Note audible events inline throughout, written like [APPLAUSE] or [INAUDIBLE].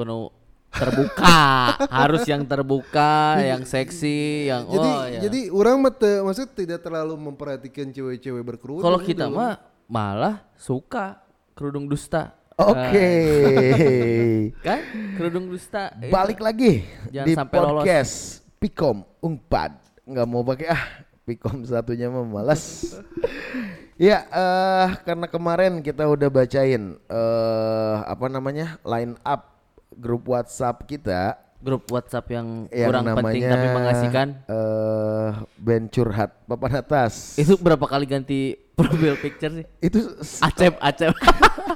penuh terbuka [LAUGHS] harus yang terbuka yang seksi yang Jadi oh ya jadi orang mah teu- maksud tidak terlalu memperhatikan cewek-cewek berkerudung. kalau kita gitu. mah malah suka kerudung dusta Oke. [LAUGHS] kan kerudung dusta Balik lagi Jangan di sampai lolos. podcast Pikom Unpad. Nggak mau pakai ah Pikom satunya mah malas. [LAUGHS] ya eh karena kemarin kita udah bacain eh apa namanya line up grup WhatsApp kita grup WhatsApp yang, yang kurang namanya penting tapi mengasihkan eh band curhat papan atas. itu berapa kali ganti [LAUGHS] profile picture sih itu acep acep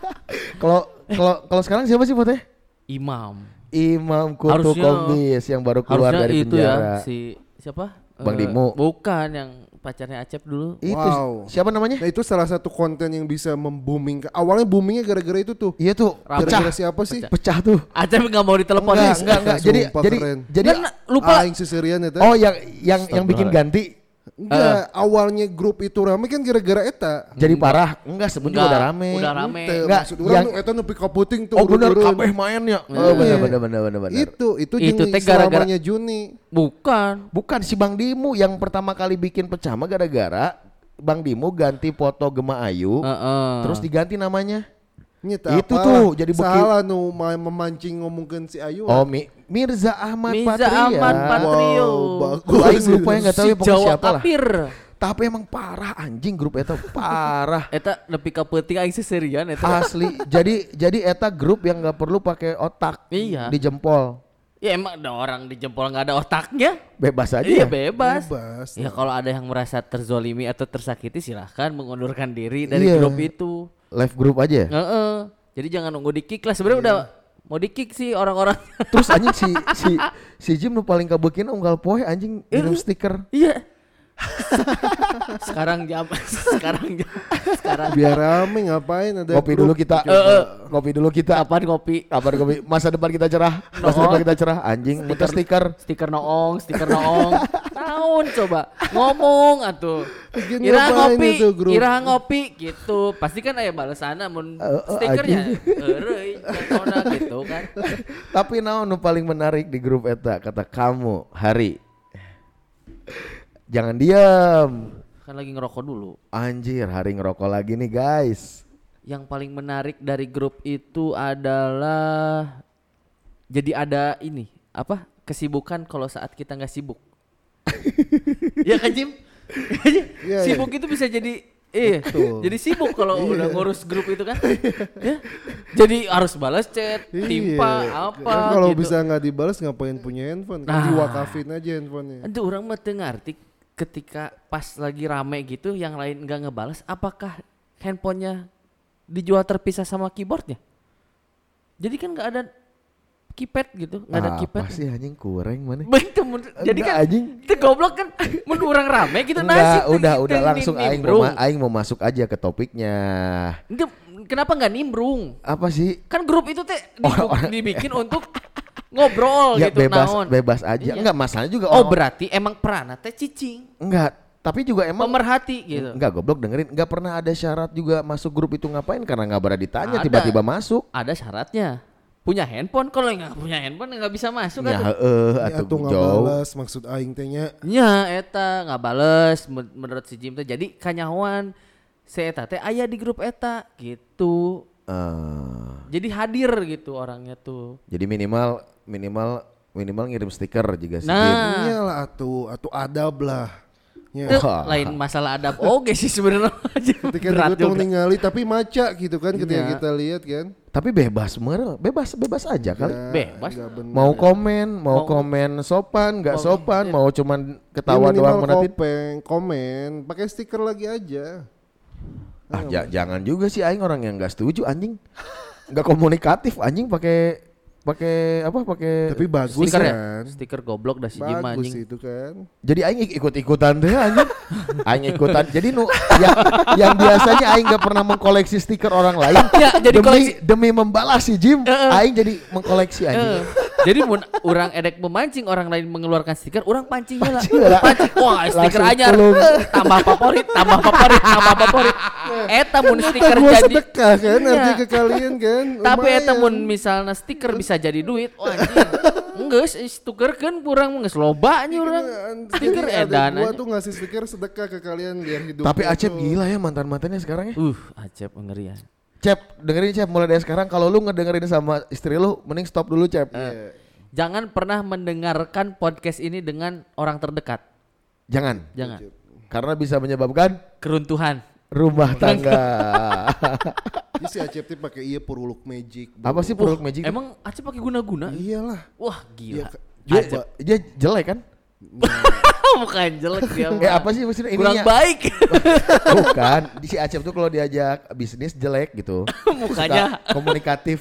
[LAUGHS] kalau kalau kalau sekarang siapa sih fotonya? imam Imam Kutu Harusnya- Kombis yang baru keluar dari itu penjara. ya si siapa Bang Eh, Dimo. bukan yang pacarnya acep dulu Itu Wow. siapa namanya? Nah itu salah satu konten yang bisa membooming. Awalnya boomingnya gara-gara itu tuh. Iya tuh. Gara-gara siapa sih? Pecah tuh. acep nggak mau ditelepon Enggak, enggak, enggak. Jadi Sumpah jadi keren. jadi Dan lupa Aing seserian eta. Oh, yang yang yang bikin ganti Enggak, awalnya grup itu rame kan gara-gara eta. jadi parah. Enggak, sebenarnya Enggak, udah rame. udah rame. Ente, Enggak, maksud orang yang- eta nepi ka puting tuh. Oh benar urut-urut. kabeh mainnya. Oh Iya. benar benar benar benar benar. Itu itu Itu jeung teh gara-gara- selamanya Juni. bukan Bukan si Bang Dimu yang pertama kali bikin pecah mah gara-gara Bang Dimu ganti foto Gema Ayu, Heeh. terus diganti namanya. Nyeta Itu apa? tuh, jadi bukit. salah nu ma- memancing ngomongin si Ayu. Oh, Mi- Mirza Ahmad Mirza Patria. Ahmad Patrio. Wow, bagus. Gua aing lupa ya enggak tahu si ya pokoknya Jawa siapa lah. Tapi emang parah anjing grup eta parah. eta lebih ke penting aing seserian eta Asli. jadi jadi eta grup yang nggak perlu pakai otak Iya. di jempol. ya emang ada orang di jempol nggak ada otaknya Bebas aja iya ya. bebas. Bebas. ya kalau ada yang merasa terzolimi atau tersakiti silahkan mengundurkan diri dari Iya. grup itu Live grup aja. Heeh. jadi jangan nunggu di kick lah sebenarnya udah mau di kick sih orang-orang [LAUGHS] Terus anjing si si si Jim nu paling kabekin unggal poe anjing ngirim stiker. iya [LAUGHS] sekarang jam sekarang jam sekarang Biar rame ngapain ada Ngopi grup. dulu kita. Ngopi dulu kita. kapan ngopi Kabar kopi masa depan kita cerah. Masa depan kita cerah anjing muter stiker. stiker noong stiker noong [LAUGHS] tahun coba ngomong atuh Bikin Ira ngapain ngopi itu grup? Ira ngopi gitu pasti kan aya balasanna mun Eh, eh, stikernya anjing. heureuy contohna gitu kan Tapi naon nu paling menarik di grup eta kata kamu Hari. Jangan diam. kan lagi ngerokok dulu Anjir, hari ngerokok lagi nih guys. yang paling menarik dari grup itu adalah jadi ada ini apa kesibukan kalau saat kita nggak sibuk ya kan Jim Iya, sibuk itu bisa jadi eh jadi sibuk kalau udah ngurus grup itu kan ya jadi harus balas chat timpa Iya. apa Kan kalau gitu. bisa nggak dibalas ngapain punya handphone? Kan Nah. diwakafin aja handphonenya. Itu orang mah teu ngarti ketika pas lagi rame gitu yang lain nggak ngebalas apakah handphonenya dijual terpisah sama keyboardnya jadi kan nggak ada keypad gitu nggak ada Apa keypad sih anjing kurang mana? [LAUGHS] begitu jadi Enggak, kan anjing. itu goblok kan mun orang rame gitu Enggak, nasib udah gitu, udah langsung aing aing mau masuk aja ke topiknya. Itu kenapa nggak nimbrung Apa sih? kan grup itu teh dibikin untuk ngobrol ya gitu bebas naon bebas aja. Iya. Enggak masalahnya juga oh orang- berarti emang perana teh cicing enggak, tapi juga emang pemerhati gitu enggak goblok dengerin enggak pernah ada syarat juga masuk grup itu ngapain karena nggak berani ditanya tiba-tiba masuk. ada syaratnya punya handphone kalau nggak punya handphone nggak bisa masuk Ya atuh. heeh Ya atuh tuh nggak jauh. balas maksud aing tehnya. nya eta nggak bales men- menurut si Jim teh jadi kanyawan si eta teh aya di grup eta gitu Eh, jadi hadir gitu orangnya tuh jadi minimal minimal minimal ngirim stiker juga sih. nah Iyalah atuh, atuh adab lah. Ya. itu [LAUGHS] lain masalah adab oke sih sebenarnya [LAUGHS] Ketika berat dihitung juga ningali tapi maca gitu kan ketika Iya. kita lihat kan. Tapi bebas merel, bebas bebas aja kali. Ya, Bebas. Mau komen, mau, Mau- komen sopan, nggak sopan, mau cuman Ya, ketawa minimal doang menatin. kopeng, komen, pakai stiker lagi aja. Ah, ja- jangan juga sih aing orang yang nggak setuju anjing. Nggak komunikatif anjing pakai pakai apa pakai Tapi bagus stiker ya kan. stiker goblok dah si Jim Bagus anjing itu kan. Jadi aing ik- ikut-ikutan deh anjing. [LAUGHS] aing ikutan. Jadi nu yang, yang biasanya aing nggak pernah mengkoleksi stiker orang lain. [LAUGHS] Ya, jadi demi koleksi- demi membalas si Jim, aing jadi mengkoleksi anjing. Eh, Jadi mun orang edek memancing orang lain mengeluarkan stiker, orang pancing heula. Pancing heula. Pancing. Wah, stiker anyar. pelung. Tambah favorit, tambah favorit, tambah favorit. Eta mun stiker jadi sedekah kan artinya ke kalian kan. Tapi eta mun misalnya stiker bisa jadi duit, wah anjing. [LAUGHS] Enggeus tukerkeun kurang geus loba nya urang. Stiker Jadi edan Gua tuh ngasih stiker sedekah ke kalian biar hidup. Tapi Acep gila ya mantan-mantannya sekarang ya. Uh, acep ngerian. Cep, dengerin Cep mulai dari sekarang kalau lu ngedengerin sama istri lu mending stop dulu Cep. Iya. Jangan pernah mendengarkan podcast ini dengan orang terdekat. Jangan. Jangan. Karena bisa menyebabkan Keruntuhan. Rumah tangga. [LAUGHS] Jadi si Acep tuh pakai iya puruluk magic. bro. Apa sih produk magic? Emang Acep pakai guna-guna? Iyalah. Wah, gila. Kak. dia, dia jelek kan? [LAUGHS] Bukan jelek dia. Eh apa sih maksudnya Kurang ininya? baik. [LAUGHS] Bukan, di si Acep tuh kalau diajak bisnis jelek gitu. Mukanya Suka komunikatif,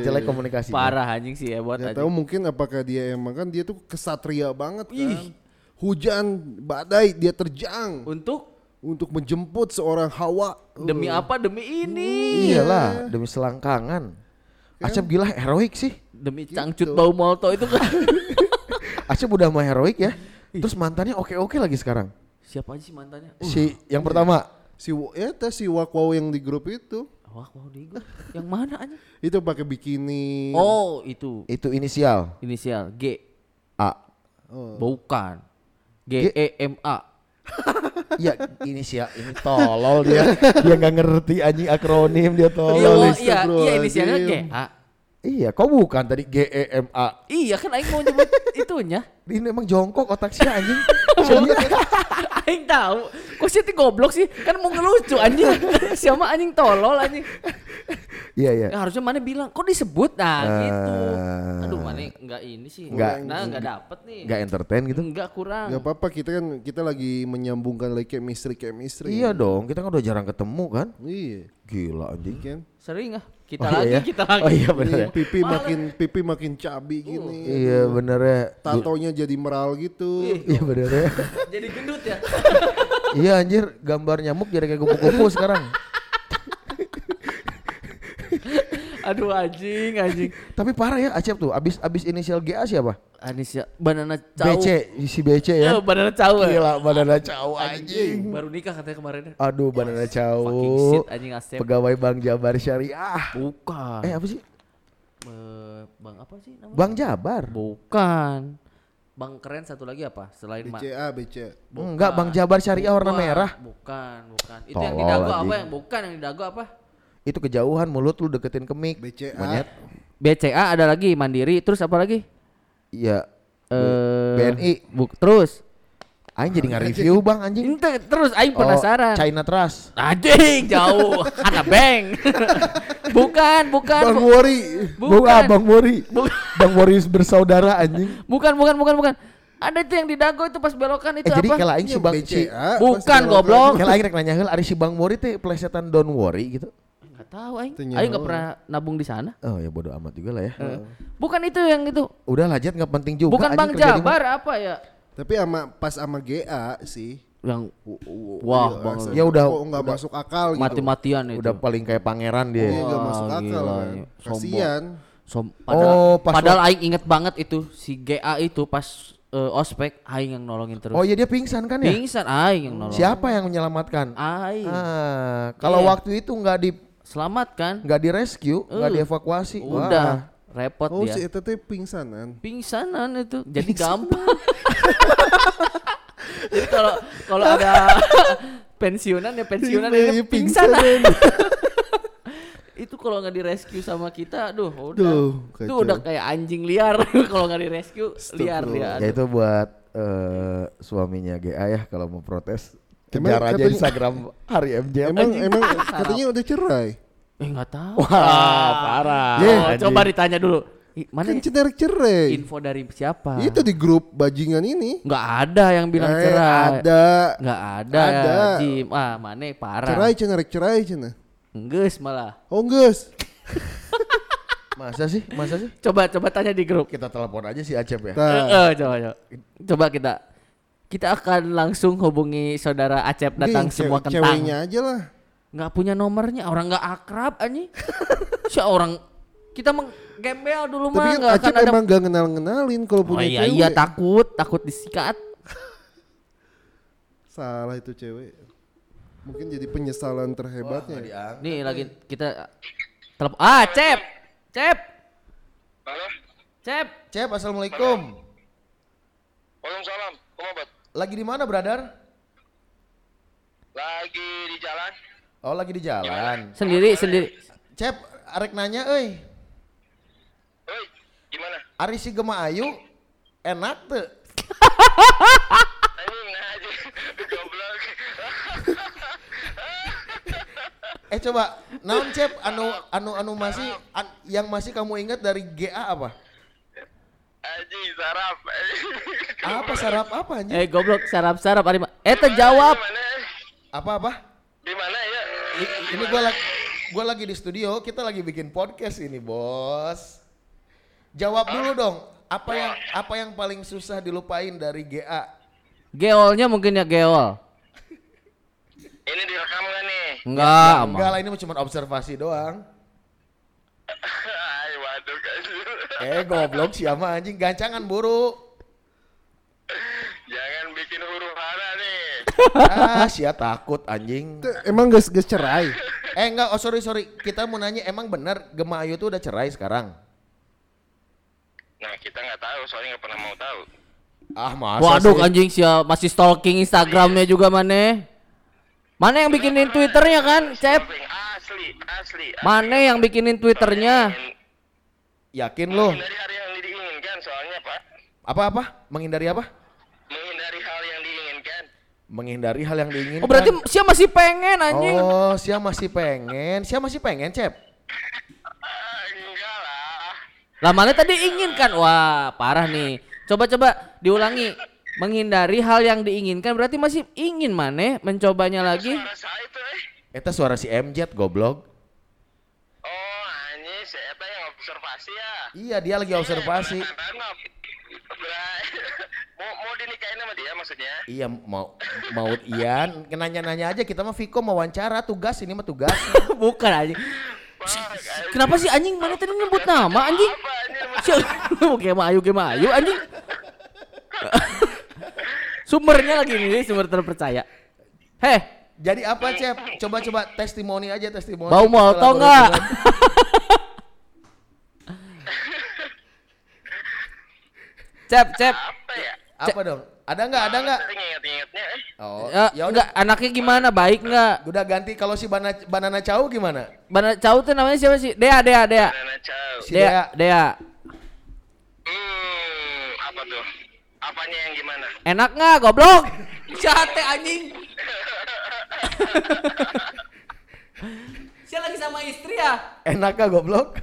jelek komunikasi. parah anjing sih hebat Gak anjing. tahu mungkin apakah dia emang kan dia tuh kesatria banget kan. Ih. Hujan, badai dia terjang Untuk untuk menjemput seorang Hawa. demi apa? Demi ini. Iyalah, demi selangkangan. Acep gila heroik sih. Demi cangcut bau molto itu kan. [LAUGHS] Acep udah mah heroik ya. Terus mantannya oke-oke lagi sekarang. Siapa aja sih mantannya? Uh, Si yang pertama Si ya teh si Wakwaw yang di grup itu. wah, wah, di gua. Yang mana aja? Itu pakai bikini. Oh, itu itu inisial inisial G. A. Oh. Bukan. G E M A. Iya inisial ini tolol dia. dia nggak ngerti anjing akronim dia Iya, tolol. oh, iya, iya astagfirullahaladzim. inisialnya G A. Iya, kok bukan tadi G E M A. Iya kan aing mau nyebut [LAUGHS] itunya. Ini emang jongkok otak si anjing. [LAUGHS] Serius. aing tahu. Kok sih ti goblok sih? Kan mau ngelucu anjing. [LAUGHS] Siapa anjing tolol anjing. Iya iya. Ya, harusnya mana bilang kok disebut nah gitu. Eh. Aduh mana enggak ini sih. Nggak- nah enggak dapet nih. Nggak entertain gitu. Enggak kurang. Gak apa-apa kita kan kita lagi menyambungkan lagi chemistry chemistry. Iya dong, kita kan udah jarang ketemu kan. Iya. Gila anjing. Kan? Sering ah. Kita Oh, lagi, iya ya? kita lagi. Oh iya bener Iya, ya. pipi makin pipi makin cabi gini. Iya bener ya. Tatonya jadi meral gitu. Iya bener ya. [LAUGHS] Jadi gendut ya. Iya anjir, gambar nyamuk jadi kayak kupu-kupu sekarang. [LAUGHS] Aduh anjing, anjing. Tapi parah ya Acep tuh, abis abis inisial GA siapa? Anisya banana cau. BC, si BC ya. Eh, banana cau. ya? Gila, banana cau Anjing. anjing. Baru nikah katanya kemarin. ya. Aduh, banana cau. Fucking shit anjing Asep. Pegawai Bank Jabar Syariah. Bukan. Eh apa sih? Eh, bang apa sih namanya? Bank Jabar. Bukan. Bang keren satu lagi apa? Selain BCA BCA. Enggak, Bank Jabar Syariah warna Bukan, merah. Bukan, bukan. Itu yang Tolol, di dago apa anjing. yang bukan yang di dago apa? Itu kejauhan mulut lu deketin ke mic. BCA. Monyet. BCA ada lagi Mandiri, terus apa lagi? Iya. Eh BNI. Buk, terus. Aing jadi nge-review Bang anjing. Ente, terus aing penasaran. Oh, China Trust. Anjing jauh, Hana Bank. [LAUGHS] bukan, bukan. Bang bu- Wori. Bukan, ah, Bang Mori. Bu- Bang Mori bersaudara anjing. bukan, bukan, bukan, bukan. Ada itu yang di dago itu pas belokan itu Eh jadi apa? kalau aing si Bang si BCA. Bukan, goblok. kalau aing rek nanya heul ari si Bang Mori teh plesetan Don't Worry gitu. Enggak tahu aing. Aing enggak pernah nabung di sana. Oh ya bodo amat juga lah ya. Bukan itu yang itu. Udah lah Jet nggak penting juga. Bukan Bang kerja di Jabar apa ya? Tapi sama pas sama GA sih. Yang Wah, iya, Bang. Ya udah- kok nggak masuk akal gitu. mati-matian itu. Udah paling kayak pangeran dia. nggak Wah, masuk akal gila, kan. Kasian. Som, padahal, Oh, pas padahal aing inget banget itu si GA itu pas eh, ospek aing yang nolongin terus. Oh iya dia pingsan kan ya? Pingsan aing yang nolong. Siapa yang menyelamatkan? Aing. Ah, kalau Iya. waktu itu nggak di Selamat kan? nggak di rescue, nggak Eh, dievakuasi. Wah. Udah repot Oh si dia. Eta teh pingsanan. Pingsanan itu. Jadi gampang. [LAUGHS] Jadi kalau kalau ada [LAUGHS] pensiunan ya pensiunan ini pingsanan. pingsanan. [LAUGHS] itu kalau nggak direscue sama kita, aduh udah. Duh, itu udah kayak anjing liar kalau nggak direscue liar dia. Ya itu buat eh, suaminya GA ya kalau mau protes. Kejar aja katanya- Instagram Hari MJ. Emang emang katanya udah cerai. Eh nggak tahu. Wah, parah. Oh, Anjing. coba ditanya dulu. Mana Kan cerai cerai. info dari siapa? Itu di grup bajingan ini. Nggak ada yang bilang Eh, cerai. Ada. Nggak ada, Ada. ya, Jim. Ah, mana parah. Cerai rek cerai cina. Enggeus malah. Oh geus. [LAUGHS] Masa sih? Masa sih? Coba coba tanya di grup. Kita telepon aja si Acep ya. Eh, Nah, eh, coba coba. Coba kita kita akan langsung hubungi saudara Acep datang ini semua kentang. Ceweknya aja lah. Nggak punya nomornya, orang nggak akrab anjing. [LAUGHS] si orang Kita menggembel dulu Tapi mah kan nggak akan ada. emang gak kenal-kenalin kalau Oh punya iya cewek. iya takut, takut disikat. [LAUGHS] Salah itu cewek. Mungkin jadi penyesalan terhebatnya. ya. Nih lagi kita telepon. Ah, Cep. Cep. Halo? Cep. Cep, assalamualaikum. Waalaikumsalam. Lagi di mana, brother? Lagi di jalan. Oh, lagi di jalan. Sendiri, sendiri. Cep, arek nanya, euy. Oi, gimana? Ari si Gema Ayu enak tuh. Anjing aja. [LAUGHS] Goblok. [LAUGHS] Eh coba, naon Cep anu anu anu masih an- yang masih kamu ingat dari GA apa? Anjing sarap. Apa sarap apa anjing? Eh goblok sarap-sarap ari mah. Eh terjawab. Apa apa? Di mana ya? Ini gua lagi gua lagi di studio, kita lagi bikin podcast ini, Bos. Jawab dulu dong, apa yang apa yang paling susah dilupain dari GA? Geolnya mungkin ya geol. Ini direkam gak nih? Enggak, Ya, enggak lah ini cuma observasi doang. [LAUGHS] Ay, waduh anjir. Eh goblok siapa anjing gancangan buru. Jangan bikin huru hara nih. Ah, sia takut anjing. Emang gak, gak cerai? Eh enggak, oh sorry sorry. Kita mau nanya emang benar Gema Ayu tuh udah cerai sekarang? Nah, kita nggak tahu, soalnya nggak pernah mau tahu. Ah, masa Waduh sih? anjing siapa masih stalking Instagramnya juga mana? Mana yang bikinin Twitternya kan, Cep? Asli, asli. asli. Mana yang bikinin Twitternya? Yakin lo? Menghindari hari yang diinginkan, soalnya Pak. Apa-apa? Menghindari apa? Menghindari hal yang diinginkan. Menghindari hal yang diinginkan. Oh berarti siapa masih pengen anjing? Oh, Sia masih pengen. Sia masih pengen, Cep. Ah, enggak lah. Lah mana tadi inginkan? Wah parah nih. Coba-coba diulangi. Menghindari hal yang diinginkan berarti masih ingin mana mencobanya lagi? Suara saya itu eh. Eta suara si MJ goblok. Oh, anjing, si Eta yang observasi ya. Iya, dia lagi observasi. Iya. [LAUGHS] mau mau dinikahin sama dia maksudnya? Iya, mau mau Ian, nanya-nanya aja kita mah Viko mau wawancara, tugas ini mah tugas. [LAUGHS] Bukan anjing. Anjing. Kenapa sih anjing mana tadi nyebut nama anjing? Game [LAUGHS] ayu game ayu anjing. [LAUGHS] Sumbernya lagi ini sumber terpercaya. Heh, Jadi apa, Cep? Coba-coba testimoni aja testimoni. bau molto Kolaborasi nggak? dengan- Cep, cep. Apa ya? Apa dong? Ada nggak? Ada nggak? Eh. Oh, Ya, ya udah. enggak anaknya gimana? Baik enggak? Udah ganti kalau si Bana, Banana Chow gimana? Bana Cau tuh namanya siapa sih? Dea, Dea, Dea. Chow. Si Dea, Dea. Hmm, apa tuh? Apanya yang gimana? Enak nggak goblok? [LAUGHS] Sate anjing. [LAUGHS] Saya lagi sama istri ya. Enak gak goblok? [LAUGHS]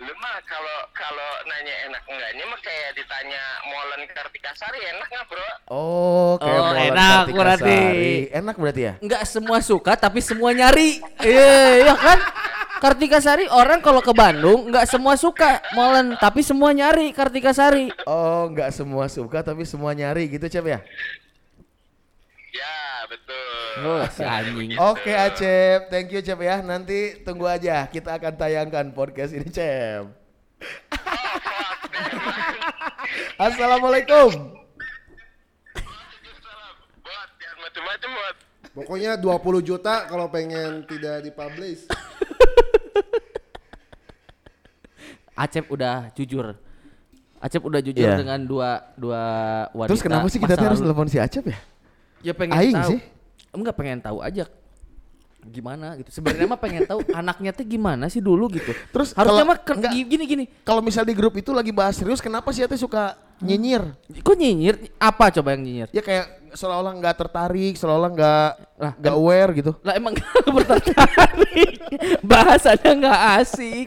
Lu mah kalau kalau nanya enak enggaknya mah kayak ditanya Molen Kartika Sari enak nggak bro? Oh, kayak Oh, Molen enak Kartika berarti. Sari. Enak berarti ya? Enggak semua suka tapi semua nyari. Iya, iya kan? Kartika Sari orang kalau ke Bandung enggak semua suka molen tapi semua nyari Kartika Sari. Oh, nggak semua suka tapi semua nyari gitu, Cep ya? Betul. Oh, si anjing. Oke, Acep. Thank you, Cep ya. Nanti tunggu aja. Kita akan tayangkan podcast ini, Cep. [LAUGHS] Assalamualaikum. Buat yang macam-macam buat. Pokoknya 20 juta kalau pengen tidak dipublish. Acep udah jujur. Acep udah jujur Iya. dengan dua dua wanita. Terus kenapa sih kita harus telepon si Acep ya? Ya pengen Aing tahu. sih. Enggak pengen tahu aja gimana gitu. Sebenarnya mah pengen tahu [LAUGHS] anaknya tuh gimana sih dulu gitu. Terus harusnya mah enggak. gini gini. Kalau misal di grup itu lagi bahas serius, kenapa sih Ate suka nyinyir? Kok nyinyir? Apa coba yang nyinyir? Ya kayak seolah-olah nggak tertarik, seolah-olah nggak Lah, nggak aware gitu. Lah emang [LAUGHS] bertertarik. Bahasanya nggak asik.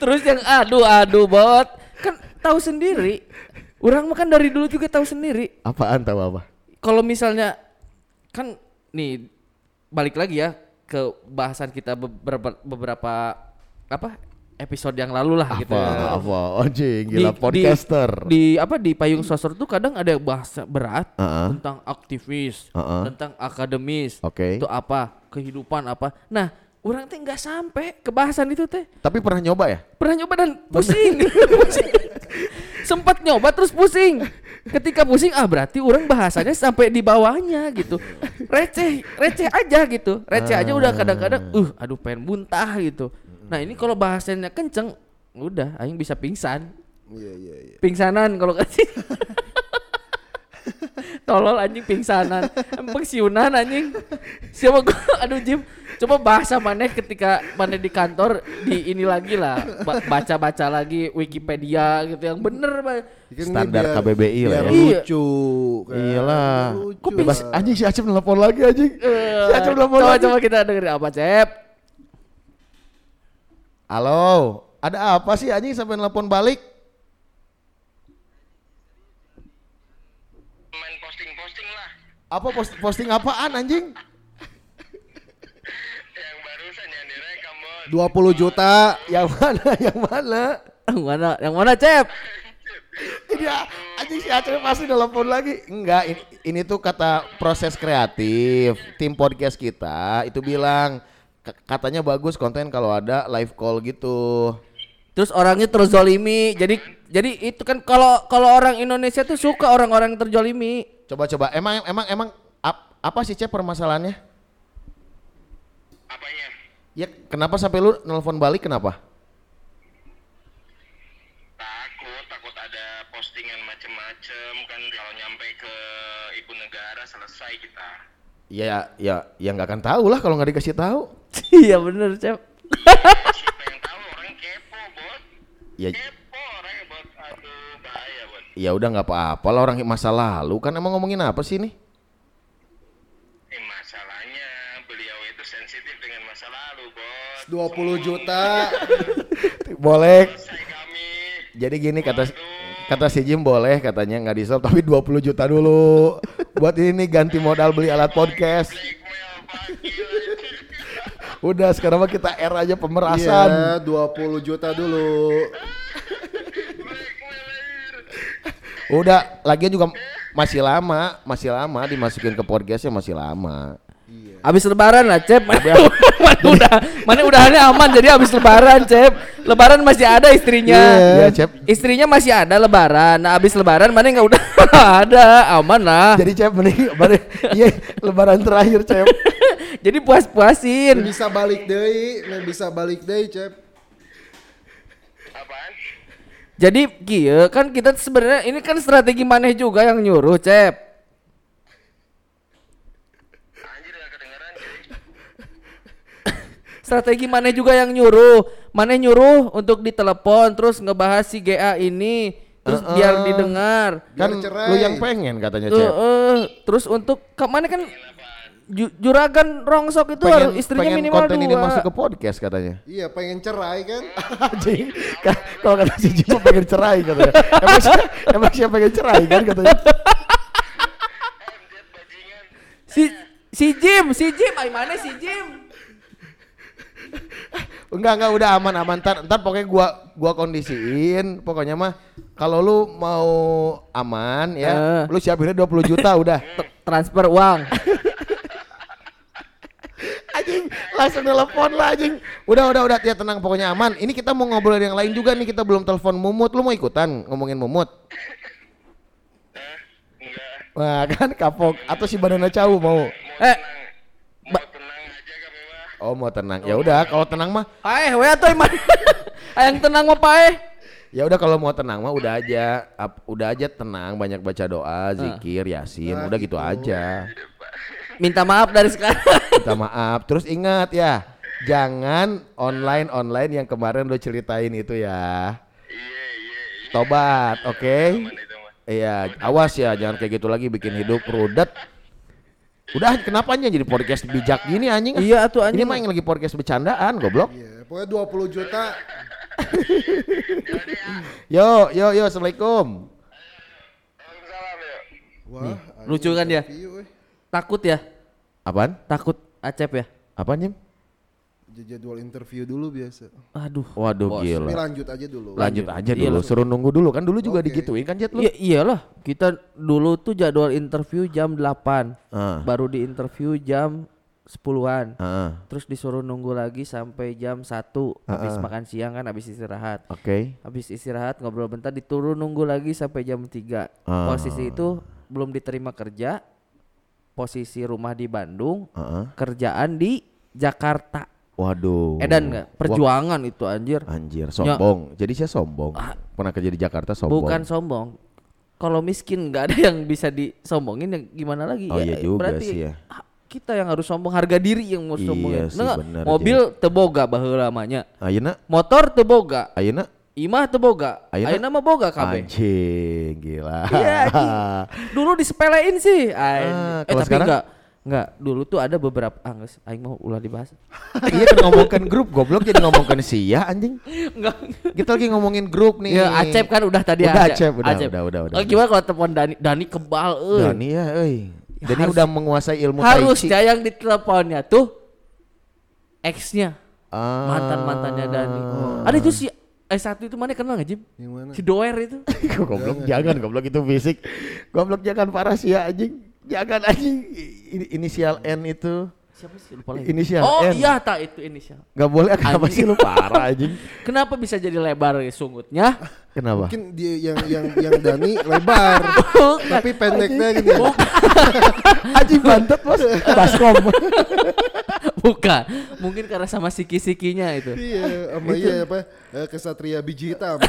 Terus yang aduh aduh bot. Kan tahu sendiri. Orang mah kan dari dulu juga tahu sendiri. Apaan tahu apa? Kalau misalnya kan nih balik lagi ya ke bahasan kita beberapa beberapa apa episode yang lalu lah gitu ya. Apa? Anjing, gila Di- podcaster. Di, apa di payung sosro tuh kadang ada bahasa berat Heeh. tentang aktivis, Heeh. tentang akademis. Oke. Itu apa? Kehidupan apa? Nah, orang teh nggak sampai ke bahasan itu teh. Tapi pernah nyoba ya? Pernah nyoba dan pusing. [LAUGHS] Pusing. Sempat nyoba terus pusing. Ketika pusing ah berarti orang bahasanya sampai di bawahnya gitu. Receh, receh aja gitu. Receh aja udah kadang-kadang uh aduh pengen muntah gitu. Nah, ini kalau bahasanya kenceng udah aing bisa pingsan. Iya iya iya. Pingsanan kalau kasih. [LAUGHS] Tolol anjing pingsanan. Emang siunan anjing. Siapa gua [LAUGHS] aduh Jim. Coba bahasa maneh ketika maneh di kantor di ini lagi lah Ba- baca-baca lagi Wikipedia gitu yang bener. Kan Standar KBBI lah biar ya. Iya. lucu. kan. Iyalah. Lucu Kok bebas lah. anjing si Acep nelpon lagi anjing. Eh, Si Acep nelpon coba lagi. coba kita dengerin apa Cep Halo, ada apa sih anjing sampai nelpon balik? Main posting-posting lah. Apa post posting apaan anjing? Yang barusan yang direkam bos. 20 juta. Yang mana? Yang mana? yang mana yang mana Cep Ini anjing si Acep pasti nelpon lagi. Enggak, ini, ini tuh kata proses kreatif. Tim podcast kita itu bilang katanya bagus konten kalau ada live call gitu. terus orangnya terzolimi jadi jadi itu kan kalau kalau orang Indonesia tuh suka orang-orang yang terzolimi Coba-coba emang emang emang ap- apa sih Cep permasalahannya? Apanya? Ya kenapa sampai lu nelpon balik kenapa? Takut, takut ada postingan macem-macem kan kalau nyampe ke ibu negara selesai kita. Ya ya ya nggak akan tahu lah kalau nggak dikasih tahu. [LAUGHS] iya bener Cep Siapa yang tahu orang kepo bos. Ya Kepo ya udah nggak apa-apa lah orang masa lalu kan emang ngomongin apa sih nih? Eh, masalahnya beliau itu sensitif dengan masa lalu bos. 20 juta. [LAUGHS] Boleh. Jadi gini kata kata si Jim boleh katanya nggak di tapi 20 juta dulu [LAUGHS] buat ini ganti modal beli alat podcast. [LAUGHS] Udah sekarang mah kita R aja Iya, pemerasan. 20 juta dulu. Udah lagian juga masih lama, masih lama dimasukin ke podcastnya masih lama. Abis lebaran lah Cep [LAUGHS] Mana udah Mana udahannya aman Jadi abis lebaran Cep Lebaran masih ada istrinya Iya, Cep. Istrinya masih ada lebaran Nah abis lebaran mana nggak udah [LAUGHS] ada Aman lah Jadi Cep mending iya lebaran terakhir Cep. [LAUGHS] Jadi puas-puasin Bisa balik deui, nggak bisa balik deui, Cep. Jadi kieu kan kita sebenarnya ini kan strategi maneh juga yang nyuruh Cep Anjir. [LAUGHS] Strategi maneh juga yang nyuruh Maneh nyuruh untuk ditelepon Terus ngebahas si GA ini Terus Heeh. biar didengar Kan Biar cerai. lu yang pengen katanya Cep. eh, terus untuk ke mana kan ju- juragan rongsok itu Pengen, harus istrinya pengen minimal konten dua. ini masuk ke podcast katanya. Iya, pengen cerai kan? [LAUGHS] Anjing. Ka- Kalau kata si Jim mah pengen cerai katanya. Emang siapa, emang siapa pengen cerai kan katanya. Si si Jim, si Jim, ay mana si Jim? Enggak enggak udah aman aman ntar, ntar pokoknya gua gua kondisiin pokoknya mah kalau lu mau aman ya Eh. lu siapinnya 20 juta udah T- Transfer uang. Anjing. Langsung telepon lah anjing. Udah udah udah. Ya tenang pokoknya aman. Ini kita mau ngobrol yang lain juga nih. Kita belum telepon Mumut. Lu mau ikutan ngomongin Mumut? Enggak. wah kan kapok. Atau si Banana Cau mau? Eh, Mau tenang aja kami mah. oh mau tenang. Ya udah kalau tenang mah. Paeh we atuh mana? [LAUGHS] Yang tenang mah paeh. ya udah kalau mau tenang mah udah aja. Ap- udah aja tenang banyak baca doa zikir yasin. Nah, udah gitu gitu. aja Minta maaf dari sekarang. minta maaf terus ingat ya jangan online online yang kemarin lo ceritain itu ya Iya, iya, iya. tobat oke mah. iya awas ya jangan kayak gitu lagi bikin hidup rudet udah kenapa jadi podcast bijak gini anjing Iya atuh ini anjing. mah yang lagi podcast bercandaan goblok Iya, pokoknya 20 juta. [LAUGHS] yo yo yo assalamualaikum Waalaikumsalam yuk. Wah, lucu kan dia? eh. Takut ya? apaan Takut Acep ya? apaan Jim Jadwal interview dulu biasa. Aduh. waduh Bos. gila Tapi lanjut aja dulu. lanjut aja Iya, dulu langsung. suruh nunggu dulu kan dulu juga Oke. digituin kan Jet lu Iya iyalah, kita dulu tuh jadwal interview jam 8. Ah. Baru di interview jam 10-an. Heeh. Terus disuruh nunggu lagi sampai jam 1 habis Heeh. makan siang kan habis istirahat. Oke. Habis istirahat ngobrol bentar diturun nunggu lagi sampai jam 3. Ah. Posisi itu belum diterima kerja. Posisi rumah di Bandung, Heeh. kerjaan di Jakarta. Waduh. Edan nggak? Perjuangan itu anjir. Anjir, sombong. Jadi saya sombong. Ah. Pernah kerja di Jakarta sombong. Bukan sombong. Kalau miskin nggak ada yang bisa disombongin ya gimana lagi? Oh iya juga berarti sih ya. Kita yang harus sombong harga diri yang mau Iya sombong. sih, Nah, bener, mobil teboga baheula lamanya. Ayeuna, Motor teboga, ayeuna imah teboga. Ayeuna? Ayeuna mah boga kabeh. anjing gila. Iya. Dulu disepelein sih. Ay, Ah, eh tapi sekarang? enggak. Enggak, dulu tuh ada beberapa ah geus, aing mau ulah dibahas. [LAUGHS] Iya kan ngomongkan grup goblok jadi ngomongkan sia anjing. Enggak. Kita lagi ngomongin grup nih. Ya Acep kan udah tadi Udah. Acep, udah, udah, udah, udah. Oh, gimana kalau telepon Dani? Dani kebal euy. Dani ya, euy. Dani Harus- udah menguasai ilmu. Harusnya yang diteleponnya tuh ex-nya, Ah. mantan-mantannya Dani. Ada itu si eh satu itu mana kenal nggak Jim? Yang mana? Si Doer itu. [LAUGHS] goblok jangan goblok itu fisik. Goblok jangan parah sih ya anjing. Jangan anjing. Ini inisial N itu. Siapa sih lupa lagi. Inisial Oh N. iya tak itu inisial. Gak boleh kenapa Anjing. sih lu parah anjing? [LAUGHS] Kenapa bisa jadi lebar ya sungutnya? Kenapa? Mungkin dia yang yang yang Dani lebar, [LAUGHS] tapi pendeknya gini. Anjing bantet bos. Baskom. Bukan. Mungkin karena sama siki-sikinya itu. Iya, sama iya apa? eh, Kesatria biji hitam.